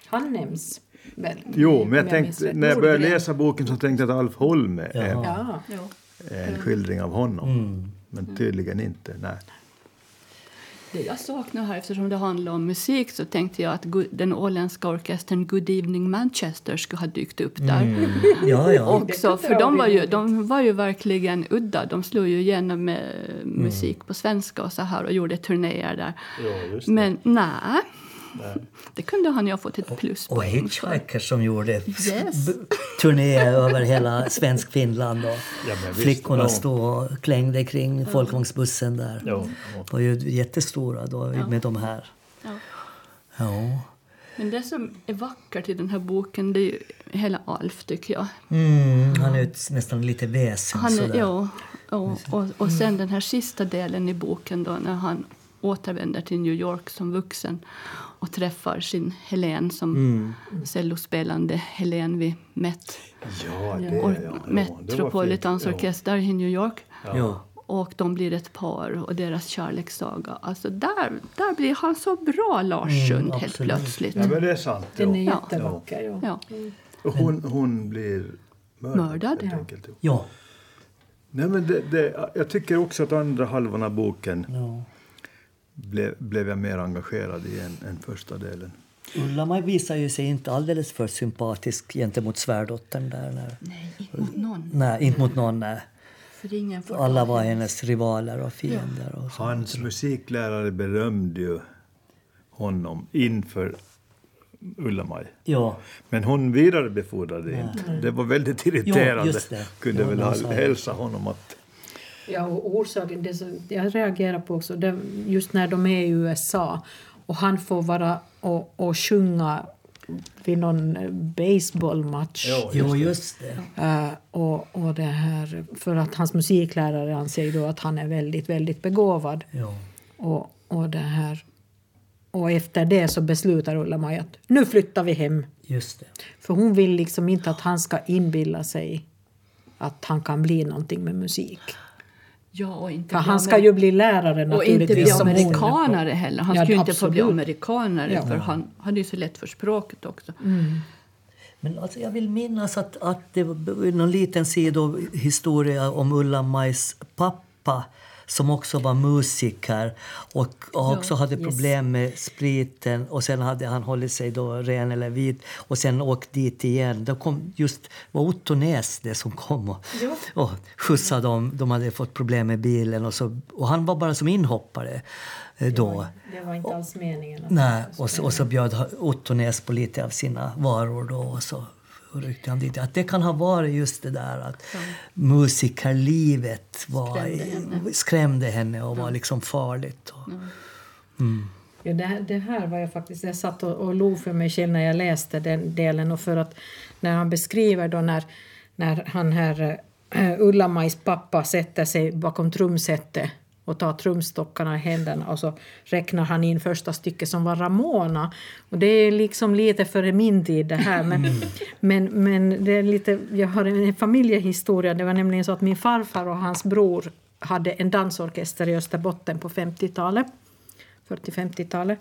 Han nämns väl? Jo, men jag tänkte, när jag började Nordgren. läsa boken så tänkte jag att Alf Holme är, är en skildring av honom. Mm. Men tydligen inte. Nej. Det jag saknar här, eftersom det handlar om musik, så tänkte jag att den åländska orkestern Good Evening Manchester skulle ha dykt upp där. Mm. Ja, ja. Också, för de var, ju, de var ju verkligen udda. De slog ju igenom med Mm. musik på svenska och så här och gjorde turnéer där. Ja, just Men nej, det kunde han ju ha fått ett Och pluspoäng för. Hitchhikers som gjorde Yes. turné över hela svensk Finland. Och visst, flickorna ja. stod och klängde kring folkvagnsbussen där. Ja, var ju jättestora då med de här. Ja. Ja. Men det som är vackert i den här boken det är ju hela Alf, tycker jag. Mm, han är nästan lite väsen Han är, sådär. ja, ja, och, och sen den här sista delen i boken då när han återvänder till New York som vuxen och träffar sin Helen som Mm. cellospelande Helen vid Met, ja, det, or, ja, ja, Metropolitans. Orkester i New York. Ja. Och de blir ett par och deras kärlekssaga. Alltså där, där blir han så bra, Lars Mm, Sund, helt plötsligt. Ja, men det är sant. Den är Ja. jättevacker. Ja. Ja. Och hon, hon blir mördad. Mördad, helt ja. enkelt. Ja. Nej, men det, det, jag tycker också att andra halvan av boken ja. Blev, blev jag mer engagerad i än, än första delen. Ulla-Maj visar ju sig inte alldeles för sympatisk gentemot svärdottern där. När, Nej, inte mot någon. nej, inte mot någon. Nej. För ingen får Alla var hennes- rivaler och fiender. Och så. Hans musiklärare berömde ju honom inför Ulla-Maj. Ja, Men hon vidarebefordrade inte. Det var väldigt irriterande. just det. Kunde Ja, väl hälsa honom att... Ja, och orsaken, det som jag reagerar på också, det, just när de är i USA och han får vara och, och sjunga vid någon baseballmatch. jo, just det. Eh, och, och det här, för att hans musiklärare anser då att han är väldigt, väldigt begåvad. Ja. Och, och, det här, och efter det så beslutar Ulla-Maj att nu flyttar vi hem. Just det. För hon vill liksom inte att han ska inbilla sig att han kan bli någonting med musik. Ja, och inte För han ska ju bli lärare Och inte bli naturligtvis. amerikanare heller. Han Ja, skulle ju inte få bli amerikanare Ja. för han hade ju så lätt för språket också. Men alltså jag vill minnas att, att det var någon liten sidohistoria om Ulla-Majs pappa som också var musiker och också hade problem med spriten. Och Sen hade han hållit sig då ren eller vit och sen åkt dit igen. Det kom just var Otto Näs det som kom och, och skjutsade dem. De hade fått problem med bilen och, så, och han var bara som inhoppare eh, då. Det var inte alls meningen. Nej, och så, och så bjöd Otto Näs på lite av sina varor då och så ryckte han dit. Att det kan ha varit just det där att musikerlivet var, Skrämde henne. skrämde henne och var liksom farligt. Och, Ja, det, här, det här var jag faktiskt... Jag satt och, och log för mig själv när jag läste den delen och för att när han beskriver då när, när han här äh, Ulla-Majs pappa sätter sig bakom trumsetet och tar trumstockarna i händerna och så räknar han in första stycket som var Ramona. Och det är liksom lite före min tid det här men, men, men det är lite, jag har en, familjehistoria. Det var nämligen så att min farfar och hans bror hade en dansorkester i Österbotten på 50-talet. 40-50-talet.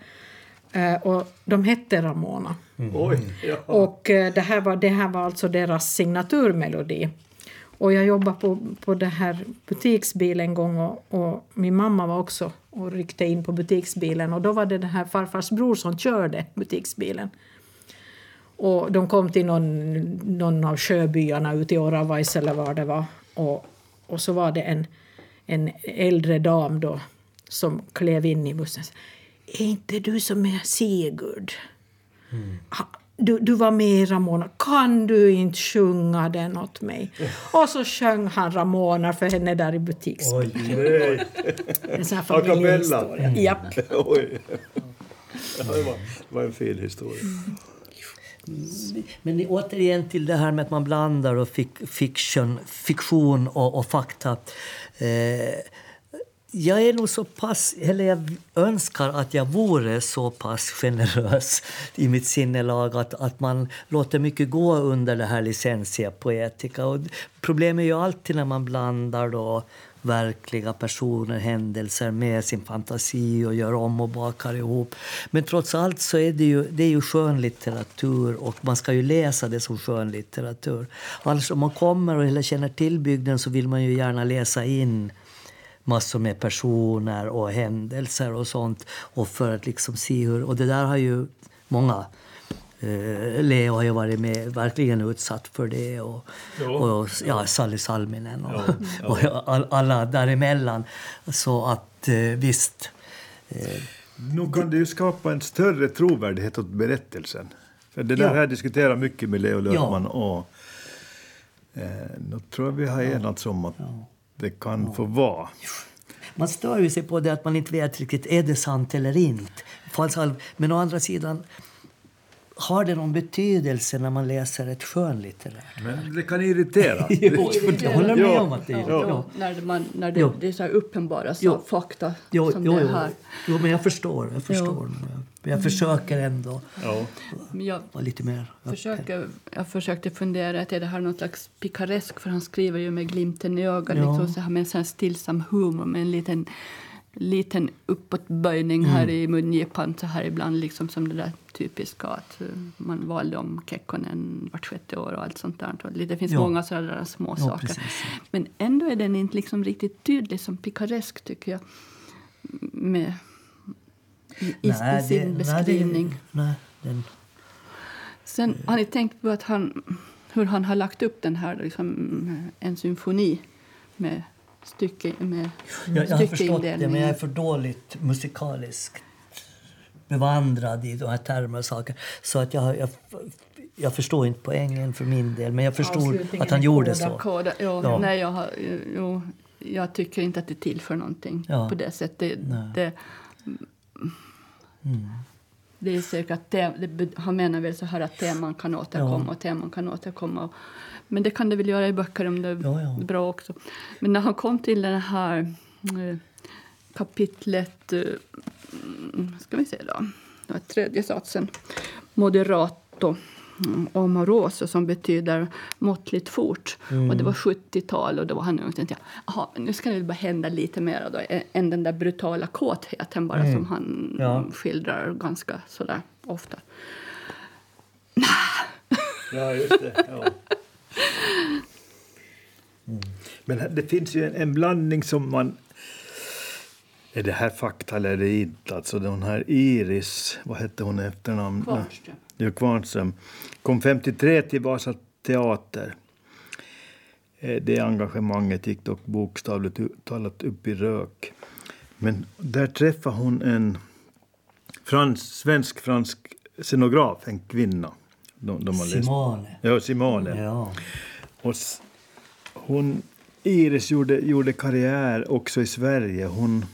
Eh, och de hette Ramona. Oj! Ja. Och eh, det här, var, det här var alltså deras signaturmelodi. Och jag jobbade på, på det här butiksbilen en gång och, och min mamma var också och ryckte in på butiksbilen och då var det den här farfars bror som körde butiksbilen. Och de kom till någon, någon av sjöbyarna ute i Oravais eller var det var. Och, och så var det en, en äldre dam då som klev in i bussen. Är inte du som är Sigurd? Ha- Du, du var med i Ramona. Kan du inte sjunga den åt mig? Och så sjöng han Ramona för henne där i butiksbilen. Nej. En sån här familjehistoria. Japp. Oj. Ja, det, var, det var en fin historia. Men återigen till det här med att man blandar och fiction, fiktion och, och fakta. Eh, jag är nog så pass, eller jag önskar att jag vore så pass generös i mitt sinnelag att, att man låter mycket gå under det här licentia poetica. Och problemet är ju alltid när man blandar då verkliga personer, händelser med sin fantasi och gör om och bakar ihop. Men trots allt så är det ju, det är ju skönlitteratur och man ska ju läsa det som skönlitteratur. Alltså om man kommer och eller känner till bygden så vill man ju gärna läsa in massor med personer och händelser och sånt. Och för att liksom se hur, och det där har ju många Eh, Leo har ju varit med, verkligen utsatt för det. Och, Ja. och ja, Sally Salminen och, och all, alla däremellan. Så att eh, visst. Eh, Nu kan det ju skapa en större trovärdighet åt berättelsen. För det där Ja. har jag diskuterat mycket med Leo Löfman och eh, nu tror jag vi har enats om att det kan få vara. man stör ju sig på det att man inte vet riktigt är det sant eller inte. Men å andra sidan, har det någon betydelse när man läser ett skönlitterärt? Men det kan irritera. Jo, jag håller med om att det är Ja, ja. När, man, när det, det är så här uppenbara så Jo. fakta Jo, som jo, det här. jo, men jag förstår. Jag förstår. Men jag försöker ändå Ja. Jag, vara lite mer försöker, jag försökte fundera, att är det här någon slags pikaresk? För han skriver ju med glimten i ögat, Ja. liksom, så här, med en sån här stillsam humor med en liten, liten uppåtböjning här Mm. i mungipan så här ibland, liksom som det där typiska att eh, man valde om Kekkonen vart sjätte år och allt sånt där. Det finns Ja. många sådana där små Ja, saker. precis. Men ändå är den inte liksom riktigt tydlig som pikaresk tycker jag. Med, i, i, i sin det- beskrivning. Nej, Den, Sen har ni tänkt på att han, hur han har lagt upp den här, liksom, en symfoni med stycke med jag, jag har förstått det, men jag är för dåligt musikaliskt bevandrad i de här termerna och saker. Så att jag, jag, jag förstår inte poängen för min del, men jag förstod Avslutningen att han gjorde koda. så. Koda, jo, Ja. nej, jag, har, jo, jag tycker inte att det tillför någonting Ja. på det sättet. Nej. Mm. Det, är säkert att det, han menar väl så här att teman kan återkomma Ja. och teman kan återkomma. Men det kan det väl göra i böcker om det är Ja, ja. bra också. Men när han kom till det här eh, kapitlet, eh, mm, ska vi se då, var tredje satsen, moderato mm, amoroso som betyder måttligt fort. Och det var 70-tal och då var han tänkte jag, "Jaha, men nu ska det bara hända lite mer då än den där brutala kåtheten bara som han Ja. skildrar ganska sådär ofta. Ja, just det. Ja. Men det finns ju en, en blandning som man... Är det här fakta eller är det inte? Alltså den här Iris, vad hette hon efternamn? Kvarnström. Ja, Kvarnström. Kom 53 till Vasa teater. Eh, Det engagemanget gick dock bokstavligt talat upp i rök. Men där träffade hon en frans, svensk-fransk scenograf, en kvinna. De, de Simone. Ja, Simone. Ja. Och hon, Iris gjorde, gjorde karriär också i Sverige. Hon,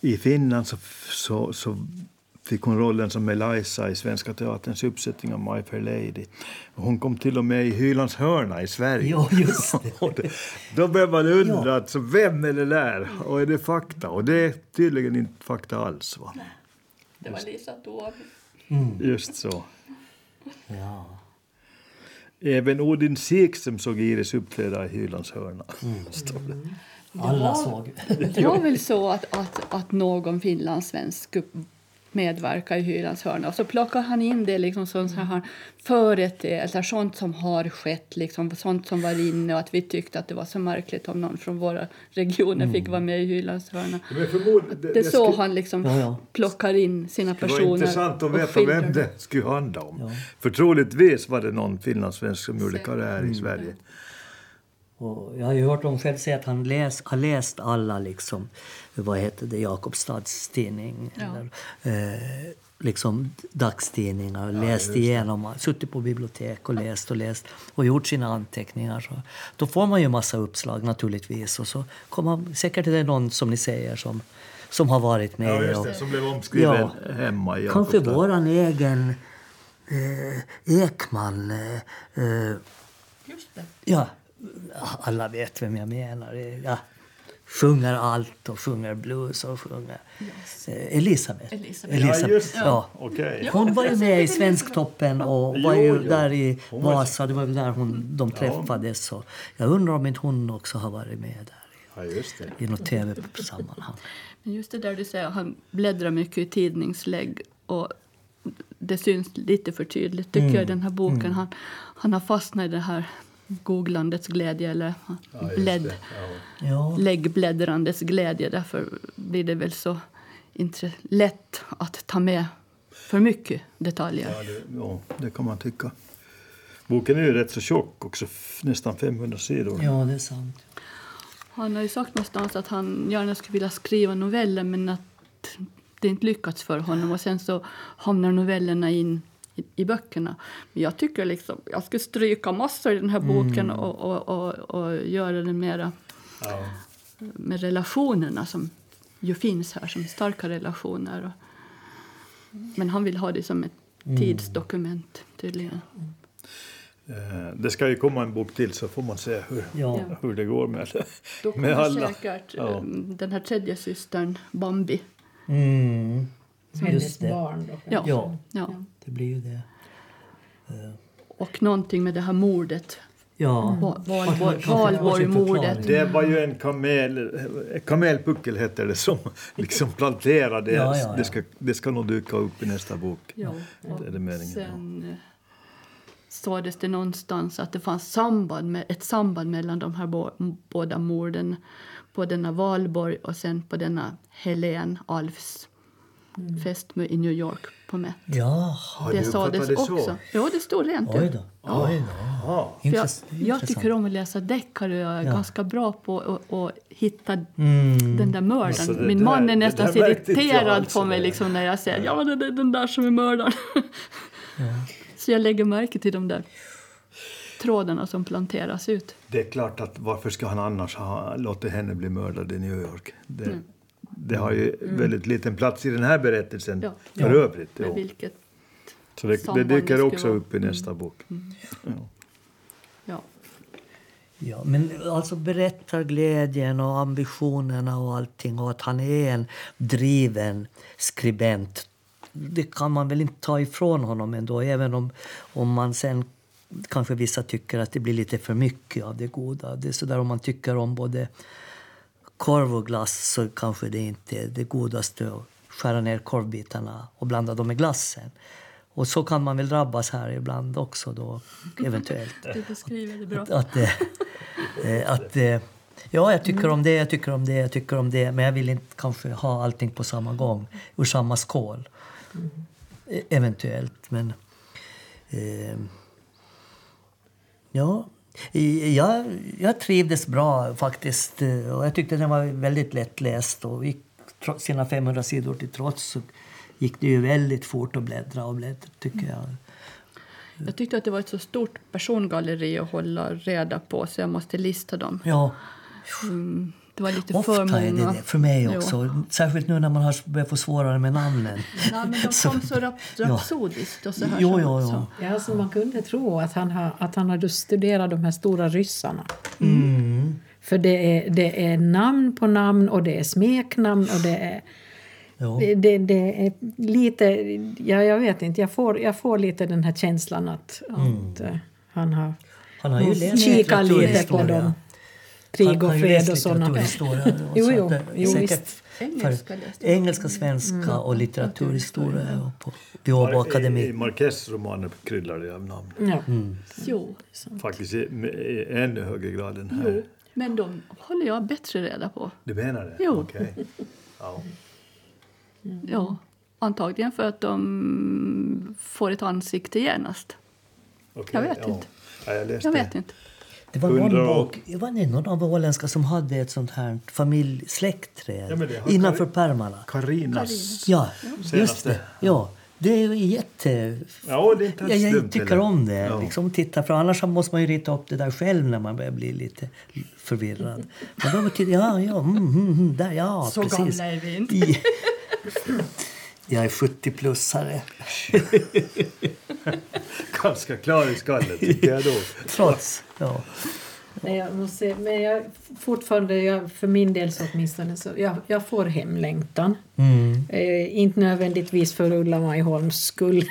I Finland så, så, så fick hon rollen som Eliza i Svenska Teaterns uppsättning av My Fair Lady. Hon kom till och med i Hylands hörna i Sverige. Ja, just det. Då börjar man undra, alltså, vem är det där? Och är det fakta? Och det är tydligen inte fakta alls. Va? Det var Lisa Taube. Just så. Ja. Även Odin Sikström såg Iris uppträda i Hylands hörna. Det. Alla såg. Det var väl så att, att, att någon finlandssvensk medverkar i Hylands hörna och så plockar han in det liksom som så här företeelser, sånt som har skett, liksom, sånt som var inne och att vi tyckte att det var så märkligt om någon från våra regioner fick vara med i Hylands hörna. Förmod, Det är så han liksom Ja, ja. plockar in sina Det var personer. intressant att veta vem det. det skulle handla om. Ja. För troligtvis var det någon finlandssvensk som gjorde karriär i Sverige. Och jag har ju hört honom själv säga att han läs, har läst alla liksom, vad heter det, Jakobstads tidning. Ja. Eller, eh, liksom dagstidningar. läst igenom, suttit på bibliotek och läst och läst och gjort sina anteckningar. Så, då får man ju massa uppslag naturligtvis. Och så kommer man, säkert är det någon som ni säger som, som har varit med. Ja, just och, det, som blev omskriven Ja. hemma i Kanske våran egen eh, Ekman. Eh, eh, Just det. Ja, alla vet vem jag menar. Ja, sjunger allt och sjunger blues och sjunger... Eh, Elisabeth. Elisabeth. Ja, just det. Ja. Okej. Hon var ju med i Svensktoppen och var Jo, ju jo. där i Vasa. Det var väl där hon, de träffades. Så jag undrar om inte hon också har varit med där Ja, just det. i, något tv-sammanhang. Men just det där du säger, han bläddrar mycket i tidningslägg och det syns lite för tydligt tycker jag i den här boken. Han, han har fastnat i det här googlandets glädje eller Ja, blädd. Ja. Läggbläddrandets glädje. Därför blir det väl så intre- lätt att ta med för mycket detaljer. Ja, det, ja, det kan man tycka. Boken är ju rätt så tjock också, nästan 500 sidor. ja, det är sant. Han har ju sagt någonstans att han gärna skulle vilja skriva noveller men att det inte lyckats för honom. Och sen så hamnar novellerna in i, i böckerna. Men jag tycker liksom, jag skulle stryka massor i den här boken och, och, och, och göra det mera Ja. med relationerna som ju finns här, som starka relationer. Och, men han vill ha det som ett tidsdokument tydligen. Eh, Det ska ju komma en bok till så får man se hur, Ja. hur det går med, Då med kommer alla. säkert Ja. um, den här tredje systern Bambi. Mm, Hennes just det. barn då. Ja. Ja, Ja. Det blir ju det. Och någonting med det här mordet Ja. Varför- Valborg-mordet. Det var ju en kamel, kamelpuckel heter det, som liksom planterade. Ja, ja, ja. Det, ska, det ska nog dyka upp i nästa bok. Ja, Det är det meningen. sen eh, sades det någonstans att det fanns samband med, ett samband mellan de här bo, båda morden på denna Valborg och sen på denna Helen Alfs fästmö i New York på Met. Ja, det du sades det också. så? Jo, det stod rent oj då. Oj då. Ja. Jag, jag tycker om att läsa deckare och jag är Ja. ganska bra på att hitta Mm. den där mördaren. Alltså, Min där- man är nästan så irriterad på mig det. liksom, när jag säger ja, det är den där som är mördaren. Så jag lägger märke till de där trådarna som planteras ut. Det är klart att varför ska han annars ha låtit henne bli mördad i New York? Det, det har ju väldigt liten plats i den här berättelsen Ja. för övrigt. Med Ja. vilket, Så det, det dyker också vara. upp i nästa bok. Ja. ja. Ja, men alltså berättarglädjen och ambitionerna och allting och att han är en driven skribent det kan man väl inte ta ifrån honom ändå, även om, om man sen kanske vissa tycker att det blir lite för mycket av det goda. Det är sådär om man tycker om både korv och glass så kanske det inte är det godaste att skära ner korvbitarna och blanda dem med glassen. Och så kan man väl drabbas här ibland också då, eventuellt. Du beskriver det bra. Att, att, eh, eh, att eh, ja, jag tycker om det, jag tycker om det, jag tycker om det. Men jag vill inte kanske ha allting på samma gång, ur samma skål. E- Eventuellt, men... Eh, ja, jag, jag trivdes bra faktiskt. eh, Och jag tyckte den var väldigt lättläst. Och gick, sina 500 sidor till trots så gick det ju väldigt fort att bläddra och bläddra, tycker jag. Jag tyckte att det var ett så stort persongalleri att hålla reda på så jag måste lista dem. Ja, Mm, det var lite för Ofta många. är det det, för mig Jo. också. Särskilt nu när man har börjat få svårare med namnen. Nej, men de Så- kom så rap ja. rapsodiskt och så här. Jo, jo, jo. Ja, alltså man kunde tro att han, har, att han hade studerat de här stora ryssarna. Mm. För det är, det är namn på namn och det är smeknamn och det är... Jo. Det, det, det är lite... Ja, jag vet inte, jag får, jag får lite den här känslan att, att eh, han har... Mm. Han har ju Mm. läst Kika lite på dem. Krig och fred och sådana. Jo, jo, det- jo, säkert visst. Engelska. Engelska, svenska och litteraturhistoria och på vid Åbo I. Marquez romaner kryllar det av namn. Ja. Mm. Jo, Faktiskt i, i ännu högre grad än här. jo, men de håller jag bättre reda på. Du menar det? Jo. Okej. Ja. Ja, antagligen för att de får ett ansikte genast. Okej, Jag vet ja. inte. Ja, jag läste Jag vet inte. Det var någon bok, det var det någon av åländska som hade ett sånt här familj, släktträd Ja, innanför pärmarna. Karinas. Ja, just det. Ja, det är jätte... Ja, det är inte jag, jag tycker om det. Ja. Liksom, titta, för annars måste man ju rita upp det där själv när man börjar bli lite förvirrad. Men då tittar ja, ja, mm, mm, mm, där, ja, Så precis. gamla är vi inte. I- Jag är 70-plussare. Ganska klar i skallen, tycker jag då. Trots. Ja. Nej, jag måste men jag fortfarande, jag, för min del så åtminstone, så jag, jag får hemlängtan. Mm. Eh, inte nödvändigtvis för Ulla Majholms skull.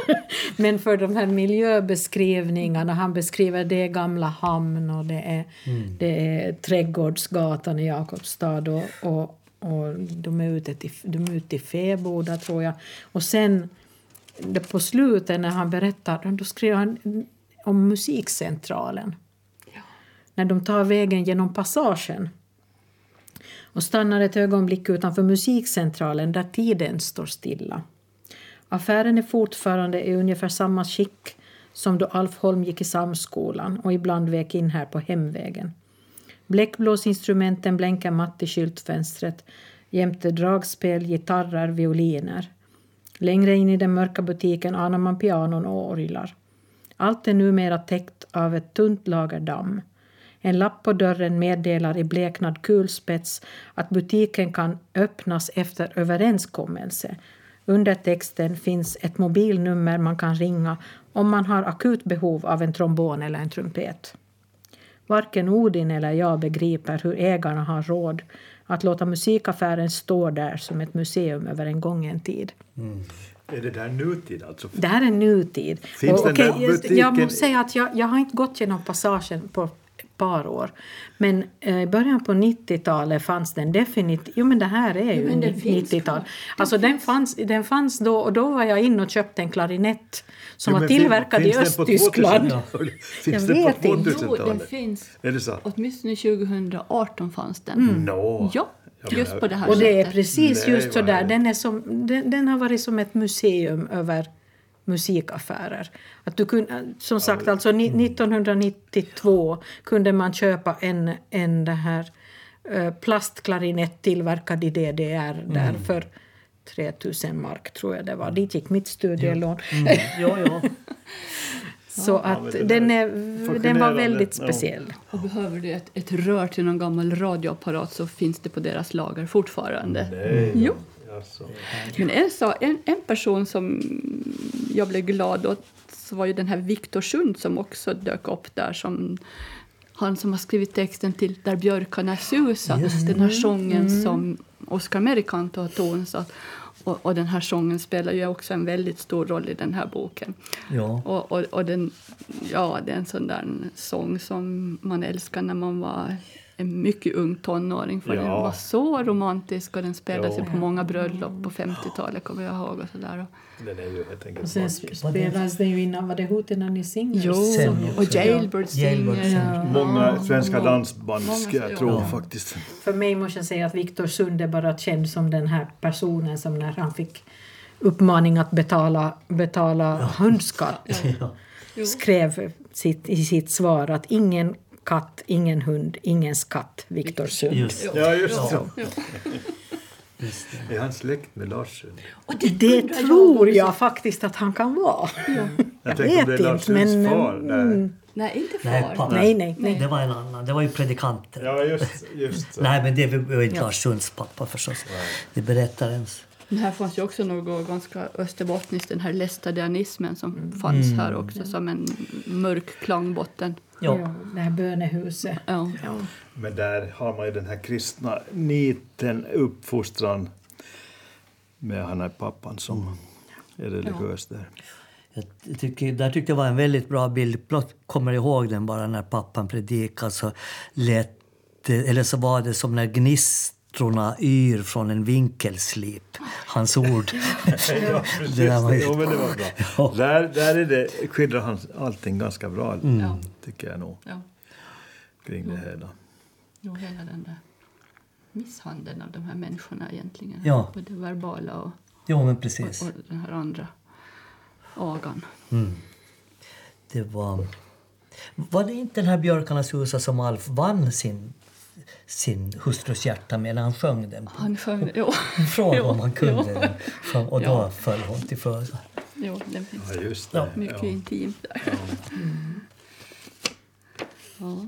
Men för de här miljöbeskrivningarna. Han beskriver det gamla hamn och det är, det är Trädgårdsgatan i Jakobstad och, och, och de är ute till, de är ute i Fäboda tror jag. Och sen på slutet när han berättar, då skriver han om musikcentralen. När de tar vägen genom passagen och stannar ett ögonblick utanför musikcentralen där tiden står stilla. Affären är fortfarande i ungefär samma skick som då Alf Holm gick i Samskolan och ibland vek in här på hemvägen. Bläckblåsinstrumenten blänkar matt i skyltfönstret jämte dragspel, gitarrer, violiner. Längre in i den mörka butiken anar man pianon och orglar. Allt är numera täckt av ett tunt lager damm. En lapp på dörren meddelar i bleknad kulspets att butiken kan öppnas efter överenskommelse. Under texten finns ett mobilnummer man kan ringa om man har akut behov av en trombon eller en trumpet. Varken Odin eller jag begriper hur ägarna har råd att låta musikaffären stå där som ett museum över en gången tid. Mm. Är det där nutid alltså? Det här är nutid. Finns Och, den där okej, just- butiken- Jag måste säga att jag, jag har inte gått genom passagen på ett par år. Men eh, i början på 90-talet fanns den definitivt. Jo men det här är ju men den finns 90-tal. kvar. Alltså den fanns, den fanns då och då var jag inne och köpte en klarinett som Jo, var tillverkad i finns den på Östtyskland. 2000-talet? Finns den på inte. Jo, den 2000-talet? finns. Är det så? Åtminstone 2018 fanns den. Nå, Ja. Just på det här Och det är precis Nej, just vad så där. härligt. Den, är som, den, den har varit som ett museum över musikaffärer. Att du kunde, som sagt, alltså ni- 1992 kunde man köpa en, en det här, eh, plastklarinett tillverkad i DDR där för 3000 mark, tror jag det var. Dit gick mitt studielån. Jo, jo. Så att den, är, den var väldigt Ja. speciell. Och behöver du ett, ett rör till någon gammal radioapparat så finns det på deras lager fortfarande. Nej, Jo. Alltså. Men en, sa, en, en person som jag blev glad åt så var ju den här Viktor Sund som också dök upp där. Som, han som har skrivit texten till Där björkarna susar. Den här sången som Oscar Merikanto har tonsatt. Och, och den här sången spelar ju också en väldigt stor roll i den här boken. Ja. Och, och, och den, ja, det är en sån där sång som man älskar när man var en mycket ung tonåring. För Ja. Den var så romantisk och den spelades ju Ja. på många bröllop på 50-talet kommer jag ihåg. Och så där. Den är ju helt enkelt Och sen spelas den ju innan, var det Hootenanny Singers? Jo, Sen och. Jailbird Singer. Många svenska dansband många- ska jag ja. tro Ja. faktiskt. För mig måste jag säga att Viktor Sund är bara känd som den här personen som när han fick uppmaning att betala, betala hundskatt Ja. skrev sitt, i sitt svar att ingen katt, ingen hund, ingen skatt, Viktor Sund. Just Ja, just så. Ja. just det. Är han släkt med Lars Sund? Och Det undrar tror också. jag faktiskt att han kan vara. Jag, Jag det vet är Lars inte, Sunds men... far. Där. mm, Nej, inte far. Nej, pappa. Nej, nej, nej. Det var en annan. Det var ju predikanten. Ja, just, just. Nej, men det var inte Lars Sunds pappa förstås. Det berättarens. Men här fanns ju också något ganska österbottniskt, den här lästadianismen som fanns här också som en mörk klangbotten. Ja. Ja, det här bönehuset. Ja. Ja. Men där har man ju den här kristna niten, uppfostran med han här pappan som är religiös där. Jag tycker, där tyckte jag var en väldigt bra bild. Blott kommer ihåg den bara när pappan predikade så lät det, eller så var det som när gnistrorna yr från en vinkelslip. Hans ord. ja, precis. Det där var men det var bra. Ja. Där, där är det, skildrar han allting ganska bra, Ja. tycker jag nog, Ja. kring det hela. Jo, hela den där misshandeln av de här människorna egentligen. Ja. Både verbala och, Jo, men och, precis. och den här andra agan. Det var... Var det inte den här Björkarnas husa som Alf vann sin, sin hustrus hjärta med när han sjöng den? På? Han sjöng... Jo, Från Jo, om han kunde jo. den. Och då Ja. föll hon till föga. jo den finns Ja, just det. Ja. mycket Ja. intimt där. Ja.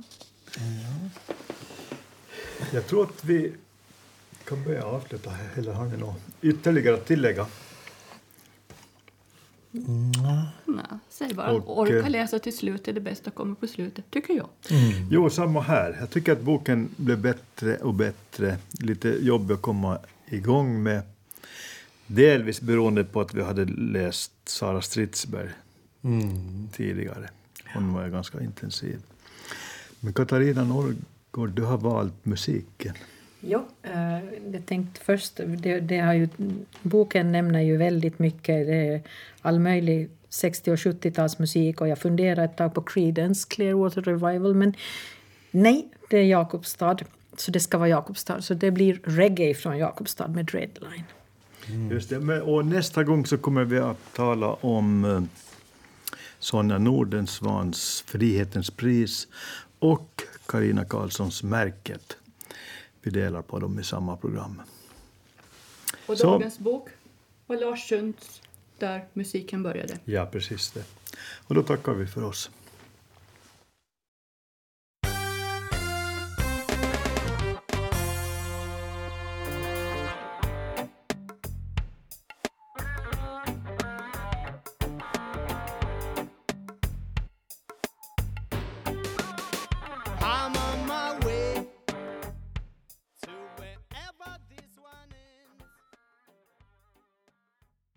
Jag tror att vi kan börja avsluta här. Eller har ni något ytterligare att tillägga? Nej, säg bara. Och, Orka eh, läsa till slut är det bästa kommer på slutet, tycker jag. Jo, samma här. Jag tycker att boken blev bättre och bättre. Lite jobbig att komma igång med. Delvis beroende på att vi hade läst Sara Stridsberg tidigare. Hon var ju ganska intensiv. Men Katarina Norrgård, du har valt musiken. Jo, eh, jag tänkte först, det, det har ju, boken nämner ju väldigt mycket all möjlig 60 och 70-talsmusik och jag funderade ett tag på Creedence Clearwater Revival men nej, det är Jakobstad. Så det ska vara Jakobstad. Så det blir reggae från Jakobstad med Dreadline. Just det. Och nästa gång så kommer vi att tala om eh, Sonja Nordensvans Frihetens pris och Karina Karlssons Märket. Vi delar på dem i samma program. Och Så. dagens bok var Lars Sunds Där musiken började. Ja, precis det. Och då tackar vi för oss.